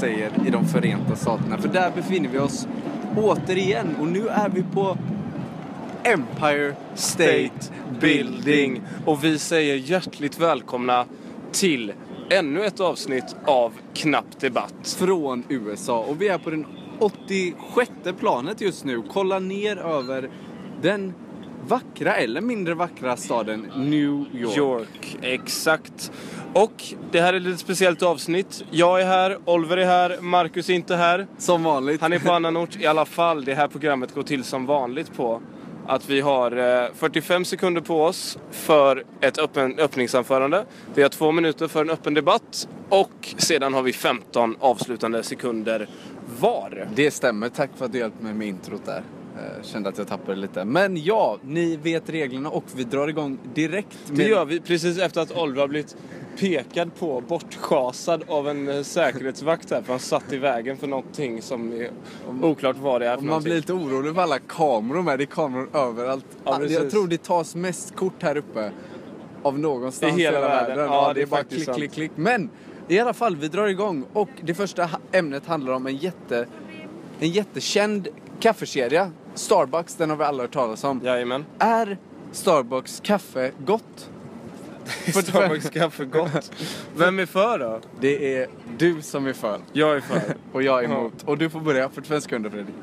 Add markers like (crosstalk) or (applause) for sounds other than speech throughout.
Säger i de Förenta Staterna. För där befinner vi oss återigen och nu är vi på Empire State Building. Och vi säger hjärtligt välkomna till ännu ett avsnitt av Knapp Debatt. Från USA och vi är på den 86 planet just nu. Kolla ner över den vackra eller mindre vackra staden New York. York, exakt. Och det här är ett lite speciellt avsnitt. Jag är här, Oliver är här, Marcus är inte här. Som vanligt. Han är på (laughs) annan ort. I alla fall, det här programmet går till som vanligt på att vi har eh, 45 sekunder på oss för ett öppen, öppningsanförande. Vi har två minuter för en öppen debatt och sedan har vi 15 avslutande sekunder var. Det stämmer. Tack för att du hjälpte mig med introt där. Eh, Kände att jag tappade lite. Men ja, ni vet reglerna och vi drar igång direkt. Det gör vi precis efter att Oliver har blivit pekad på, bortschasad av en eh, säkerhetsvakt här för han satt i vägen för någonting som är oklart vad det är för man någonting. blir lite orolig för alla kameror med. Det är kameror överallt. Ja, precis. jag tror det tas mest kort här uppe av någonstans I hela världen. Ja, Ja, det är bara klick, sant. klick, klick. Men i alla fall, vi drar igång. Och det första ämnet handlar om en jätte... En jättekänd kaffekedja. Starbucks, den har vi alla hört talas om. Jajamän. Är Starbucks kaffe gott? (laughs) Starbucks kaffe gott. Vem är för då? Det är du som är för. Jag är för. (laughs) Och jag är emot. Och du får börja 45 sekunder Fredrik.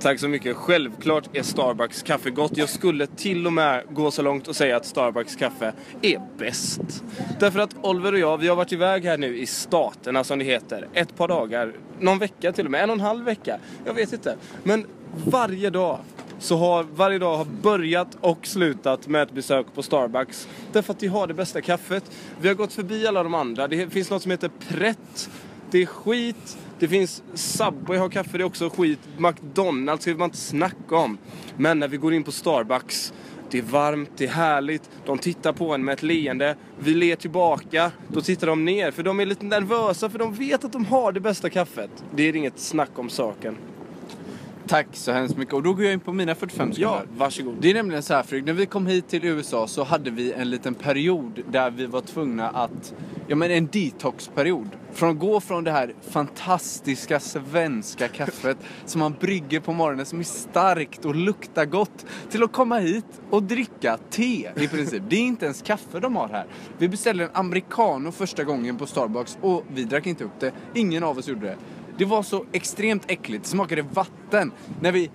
Tack så mycket. Självklart är Starbucks kaffe gott. Jag skulle till och med gå så långt och säga att Starbucks kaffe är bäst. Därför att Oliver och jag, vi har varit iväg här nu i staterna som det heter. Ett par dagar, någon vecka till och med, en och en halv vecka. Jag vet inte. Men varje dag så har varje dag har börjat och slutat med ett besök på Starbucks. Därför att de har det bästa kaffet. Vi har gått förbi alla de andra. Det finns något som heter Pret. Det är skit. Det finns Subway har kaffe, det är också skit. McDonalds vill man inte snacka om. Men när vi går in på Starbucks, det är varmt, det är härligt. De tittar på en med ett leende. Vi ler tillbaka, då tittar de ner. För de är lite nervösa, för de vet att de har det bästa kaffet. Det är inget snack om saken. Tack så hemskt mycket. Och då går jag in på mina 45 sekunder. Ja, varsågod. Det är nämligen så här Fredrik, när vi kom hit till USA så hade vi en liten period där vi var tvungna att, ja men en detoxperiod. Från att gå från det här fantastiska svenska kaffet (laughs) som man brygger på morgonen som är starkt och luktar gott till att komma hit och dricka te i princip. Det är inte ens kaffe de har här. Vi beställde en americano första gången på Starbucks och vi drack inte upp det. Ingen av oss gjorde det. Det var så extremt äckligt, det smakade vatten. När vi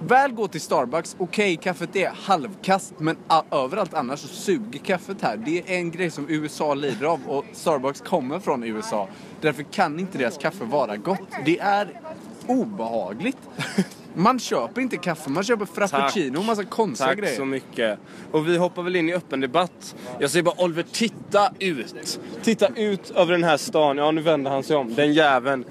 väl går till Starbucks, okej kaffet är halvkast men överallt annars så suger kaffet här. Det är en grej som USA lider av och Starbucks kommer från USA. Därför kan inte deras kaffe vara gott. Det är obehagligt. (laughs) Man köper inte kaffe, man köper frappuccino och massa konstiga Tack grejer. så mycket. Och vi hoppar väl in i öppen debatt. Jag säger bara Oliver, titta ut! Titta ut över den här stan. Ja, nu vänder han sig om. Den jäveln.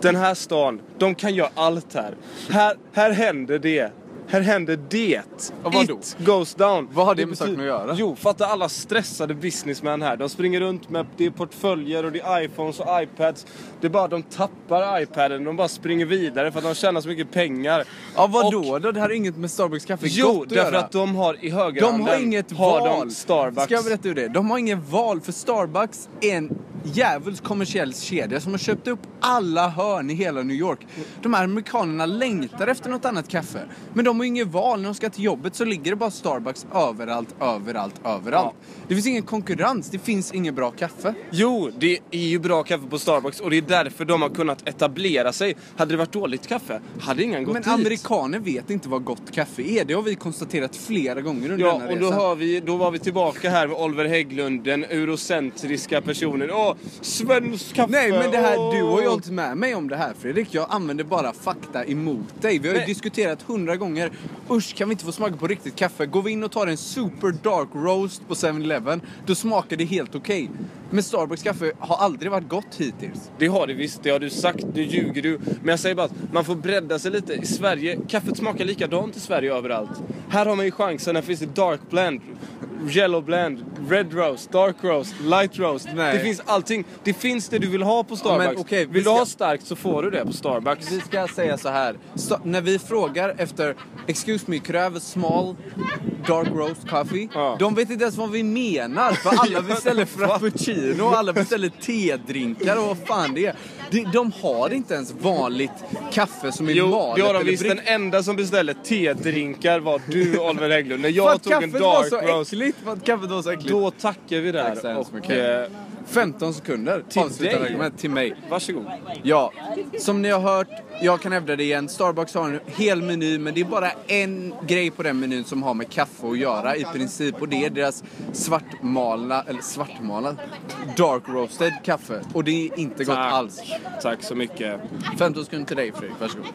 Den här stan, de kan göra allt här. Här, här händer det. Här händer det. Och vadå? It goes down. Vad har det med betyder- saken att göra? Jo, fatta alla stressade businessmän här. De springer runt med det är portföljer och det är iPhones och iPads. Det är bara de tappar iPaden. De bara springer vidare för att de tjänar så mycket pengar. Ja vadå Och- då? Det här har inget med Starbucks kaffe Jo, gott att därför göra. att de har i De högerhanden har inget har val. de Starbucks. Ska jag berätta hur det är? De har ingen val för Starbucks är en djävulsk kommersiell kedja som har köpt upp alla hörn i hela New York. De här amerikanerna längtar efter något annat kaffe. Men de har inget val. När de ska till jobbet så ligger det bara Starbucks överallt, överallt, överallt. Det finns ingen konkurrens. Det finns inget bra kaffe. Jo, det är ju bra kaffe på Starbucks och det är därför de har kunnat etablera sig. Hade det varit dåligt kaffe, hade ingen gått Men dit. amerikaner vet inte vad gott kaffe är. Det har vi konstaterat flera gånger under Ja, denna och då, har vi, då var vi tillbaka här med Oliver Hägglund, den eurocentriska personen. Åh, svensk kaffe! Nej men det här, du har ju hållit med mig om det här Fredrik. Jag använder bara fakta emot dig. Vi har ju Men- diskuterat hundra gånger. Usch, kan vi inte få smaka på riktigt kaffe? Går vi in och tar en super dark roast på 7-Eleven, då smakar det helt okej. Men Starbucks kaffe har aldrig varit gott hittills. Det har du visst, det har du sagt, det ljuger du. Men jag säger bara att man får bredda sig lite. I Sverige, kaffet smakar likadant i Sverige överallt. Här har man ju chansen, här finns det dark blend, yellow blend, red roast, dark roast, light roast. Nej. Det finns allting. Det finns det du vill ha på Starbucks. men okej, vi vill du ska- ha starkt så får du det på Starbucks. Vi ska säga så här. Sta- när vi frågar efter Excuse me, could I have a small dark roast coffee. Ja. De vet inte ens vad vi menar. För alla (laughs) beställer frappuccino och alla beställer tedrinkar och vad fan det är. De, de har inte ens vanligt kaffe som är Jo, malet det har de visst. Den enda som beställde tedrinkar var du, Oliver Hägglund. När jag tog en dark roast. För att kaffet var så äckligt. då tackar vi Tack så där. hemskt mycket. Eh, 15 sekunder. Till Avsluta dig? argument till mig. varsågod. Ja, som ni har hört, jag kan hävda det igen. Starbucks har en hel meny, men det är bara en grej på den menyn som har med kaffe att göra i princip. Och det är deras svartmalna, eller svartmalna, dark roasted kaffe. Och det är inte gott Tack. alls. Tack så mycket. 15 sekunder till dig Fredrik, varsågod.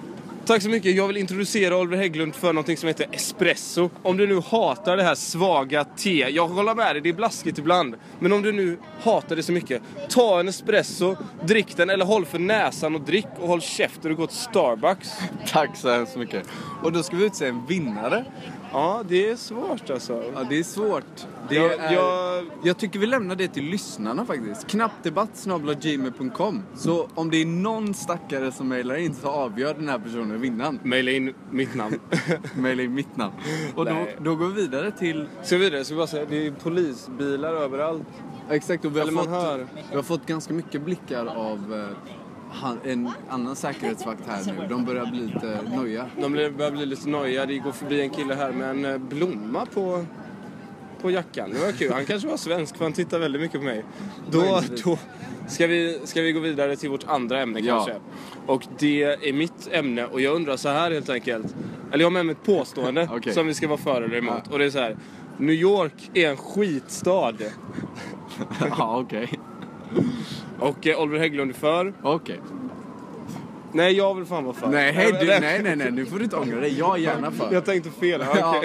Tack så mycket. Jag vill introducera Oliver Hägglund för någonting som heter espresso. Om du nu hatar det här svaga te. Jag håller med dig, det är blaskigt ibland. Men om du nu hatar det så mycket. Ta en espresso, drick den eller håll för näsan och drick och håll käften och gå till Starbucks. Tack så hemskt mycket. Och då ska vi utse en vinnare. Ja, det är svårt alltså. Ja, det är svårt. Det Jag- är... jag- jag tycker vi lämnar det till lyssnarna faktiskt. Knappdebatt.gmail.com Så om det är någon stackare som mejlar in så avgör den här personen vinnaren. Maila in mitt namn. (laughs) Maila in mitt namn. Och då, då går vi vidare till... Ska vi vidare? Ska vi bara säga, det är polisbilar överallt. Exakt, och vi har, fått, vi har fått ganska mycket blickar av eh, han, en annan säkerhetsvakt här nu. De börjar bli lite noja. De börjar bli lite nojiga. Det går förbi en kille här med en eh, blomma på, på jackan. Det var kul. Han kanske var svensk för han tittar väldigt mycket på mig. Då, då ska, vi, ska vi gå vidare till vårt andra ämne Ja. kanske. Och det är mitt ämne och jag undrar så här helt enkelt. Eller jag har med mig ett påstående (laughs) Okej. som vi ska vara för eller emot. Ja. Och det är så här. New York är en skitstad. (laughs) ja, okej. Och eh, Oliver Hägglund är för. Okej. Nej, jag vill fan vara för. Nej, du, nej, nej, nej, nu får du inte ångra dig. Jag är gärna för. Jag tänkte fel. Okej, Ja.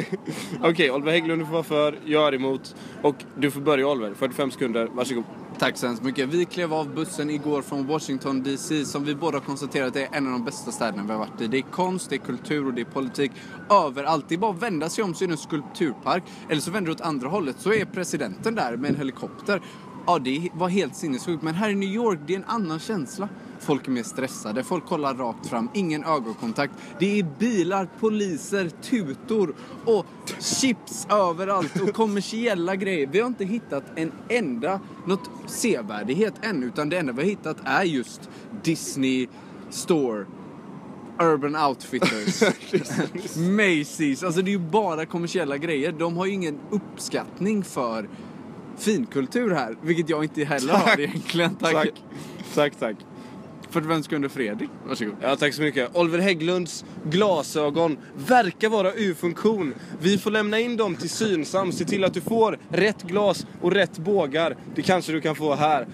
Okej, Oliver Hägglund du får vara för, jag är emot. Och du får börja Oliver, 45 sekunder, varsågod. Tack så hemskt mycket. Vi klev av bussen igår från Washington DC som vi båda konstaterat är en av de bästa städerna vi har varit i. Det är konst, det är kultur och det är politik överallt. Det är bara att vända sig om så är det en skulpturpark. Eller så vänder du åt andra hållet så är presidenten där med en helikopter. Ja, det var helt sinnessjukt. Men här i New York, det är en annan känsla. Folk är mer stressade, folk kollar rakt fram, ingen ögonkontakt. Det är bilar, poliser, tutor och chips överallt och kommersiella grejer. Vi har inte hittat en enda, något sevärdighet än, utan det enda vi har hittat är just Disney Store. Urban Outfitters, (laughs) Macy's, alltså det är ju bara kommersiella grejer. De har ju ingen uppskattning för finkultur här, vilket jag inte heller har egentligen. Tack. Tack. Tack, tack. 45 sekunder Fredrik, varsågod. Ja, tack så mycket. Oliver Hägglunds glasögon verkar vara ur funktion. Vi får lämna in dem till Synsam. Se till att du får rätt glas och rätt bågar. Det kanske du kan få här.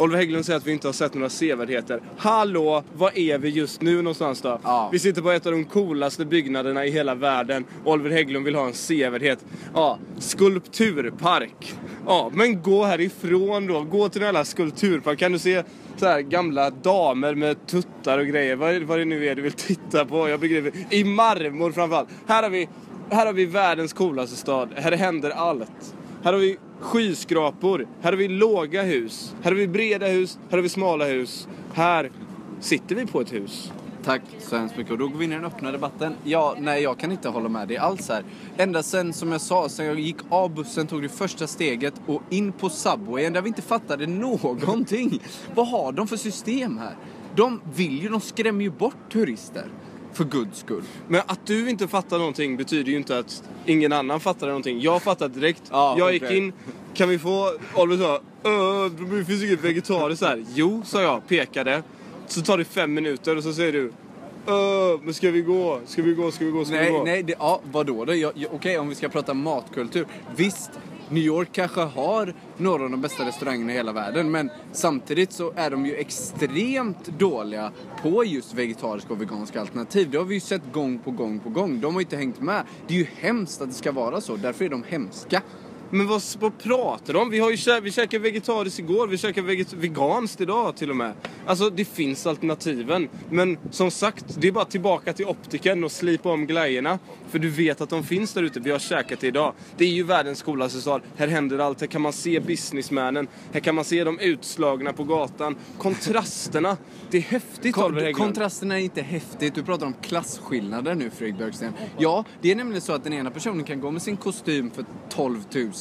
Oliver Hägglund säger att vi inte har sett några sevärdheter. Hallå, var är vi just nu någonstans då? Ja. Vi sitter på ett av de coolaste byggnaderna i hela världen. Oliver Hägglund vill ha en sevärdhet. Ja, skulpturpark. Ja, men gå härifrån då. Gå till en jävla skulpturpark. Kan du se så här gamla damer med tuttar och grejer? Vad, är- vad det nu är du vill titta på? Jag begriper. I marmor framförallt. Här har vi, här har vi världens coolaste stad. Här händer allt. Här har vi skyskrapor. Här har vi låga hus. Här har vi breda hus. Här har vi smala hus. Här sitter vi på ett hus. Tack så hemskt mycket. Och då går vi in i den öppna debatten. Ja, nej, jag kan inte hålla med dig alls här. Ända sen, som jag sa, sen jag gick av bussen, tog det första steget och in på Subwayen där vi inte fattade någonting. Vad har de för system här? De vill ju, de skrämmer ju bort turister. För guds skull. Men att du inte fattar någonting betyder ju inte att ingen annan fattar någonting. Jag fattade direkt. Ja, jag gick in. Kan vi få... Oliver sa "Öh, det finns inget vegetariskt här. Jo, sa jag. Pekade. Så tar det fem minuter och så säger du "Öh, men ska vi gå? Ska vi gå? Ska vi gå? Ska vi Nej, gå? nej, det, ja, vadå då? Jag- jag- Okej, om vi ska prata matkultur. Visst, New York kanske har några av de bästa restaurangerna i hela världen, men samtidigt så är de ju extremt dåliga på just vegetariska och veganska alternativ. Det har vi ju sett gång på gång på gång. De har ju inte hängt med. Det är ju hemskt att det ska vara så, därför är de hemska. Men vad, vad pratar de om? Vi, har ju, kä- vi käkade vegetariskt igår, vi käkade veget- veganskt idag till och med. Alltså det finns alternativen. Men som sagt, det är bara tillbaka till optiken och slipa om glajjorna. För du vet att de finns där ute, vi har käkat det idag. Det är ju världens coolaste stad. Här händer allt, här kan man se businessmännen. Här kan man se de utslagna på gatan. Kontrasterna, det är häftigt Kon- kontrasten är inte häftigt. Du pratar om klasskillnader nu Fredrik Björksten. Ja, det är nämligen så att den ena personen kan gå med sin kostym för 12 000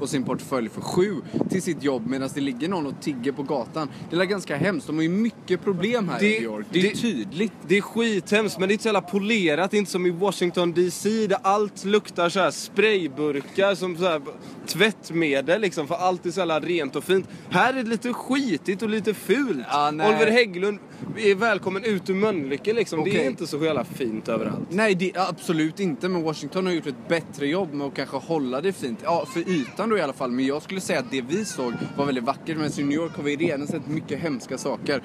och sin portfölj för 7 till sitt jobb medan det ligger någon och tigger på gatan. Det är ganska hemskt. De har ju mycket problem här Det- i New York. Det är det- tydligt. Det är skithemskt men det är inte så jävla polerat, det är inte som i Washington DC där allt luktar så här sprayburkar som så här tvättmedel liksom för allt är så jävla rent och fint. Här är det lite skitigt och lite fult. Ja. Oliver Hägglund är välkommen ut ur Mölnlycke liksom. Det är inte så jävla fint överallt. Nej, det, absolut inte. Men Washington har gjort ett bättre jobb med att kanske hålla det fint. Ja, för ytan då i alla fall. Men jag skulle säga att det vi såg var väldigt vackert. Men i New York har vi redan sett mycket hemska saker.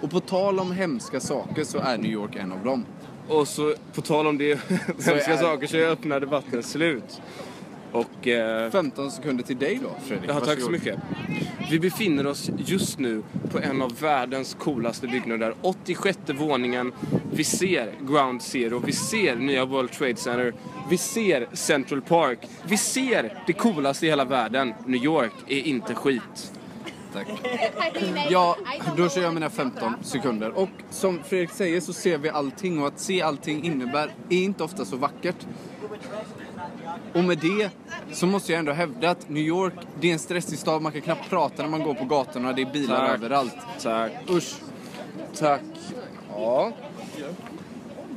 Och på tal om hemska saker så är New York en av dem. Och så på tal om det (laughs) hemska är- saker så är öppna debatten slut. Och... Eh, 15 sekunder till dig då, Fredrik. Ja, tack så mycket. Vi befinner oss just nu på en av världens coolaste byggnader. 86 våningen. Vi ser Ground Zero, vi ser nya World Trade Center, vi ser Central Park, vi ser det coolaste i hela världen. New York är inte skit. Tack. (laughs) Ja, då kör jag mina 15 sekunder. Och som Fredrik säger så ser vi allting och att se allting innebär, är inte ofta så vackert. Och med det så måste jag ändå hävda att New York, det är en stressig stad. Man kan knappt prata när man går på gatorna. Det är bilar Tack. överallt. Tack. Usch. Tack. Ja.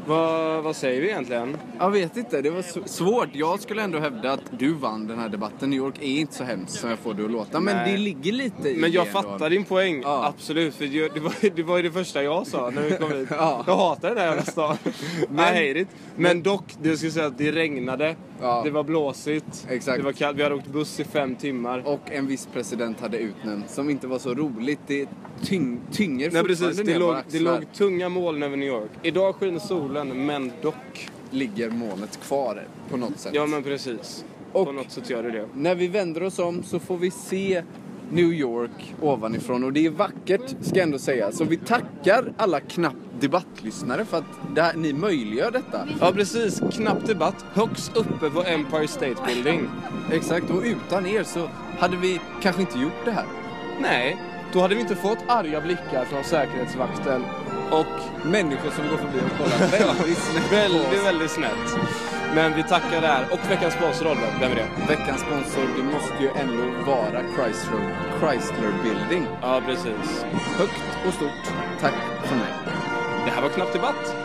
Vad, vad säger vi egentligen? Jag vet inte, det var svårt. Jag skulle ändå hävda att du vann den här debatten. New York är inte så hemskt som jag får det att låta. Men Nej. det ligger lite i Men jag det ändå. fattar din poäng, Ja. absolut. För det, det, var, det var ju det första jag sa när vi kom hit. (laughs) Ja. Jag hatar den här jävla stan. (laughs) Men, hate it. Men dock, det skulle säga att det regnade, Ja. det var blåsigt, Exakt. det var kallt, vi hade åkt buss i fem timmar. Och en viss president hade utnämnt som inte var så roligt. Det tyng, tynger Nej precis, fortfarande det ner låg, våra det axlar. låg tunga moln över New York. Idag skiner solen, men dock. Ligger molnet kvar på något sätt. Ja men precis. Och- På något sätt gör det det. När vi vänder oss om så får vi se New York ovanifrån och det är vackert ska jag ändå säga. Så vi tackar alla knappt debattlyssnare för att här, ni möjliggör detta. Ja precis, knapp debatt. Högst uppe på Empire State Building. Exakt, och utan er så hade vi kanske inte gjort det här. Nej, då hade vi inte fått arga blickar från säkerhetsvakten. Och Människor som går förbi och kollar (laughs) väldigt snett väldigt, väldigt snett. Men vi tackar där. Och veckans sponsor Oliver, vem är det? Veckans sponsor, det måste ju ändå vara Chrysler, Chrysler Building. Ja, precis. Högt och stort tack från mig. Det här var Knapp Debatt.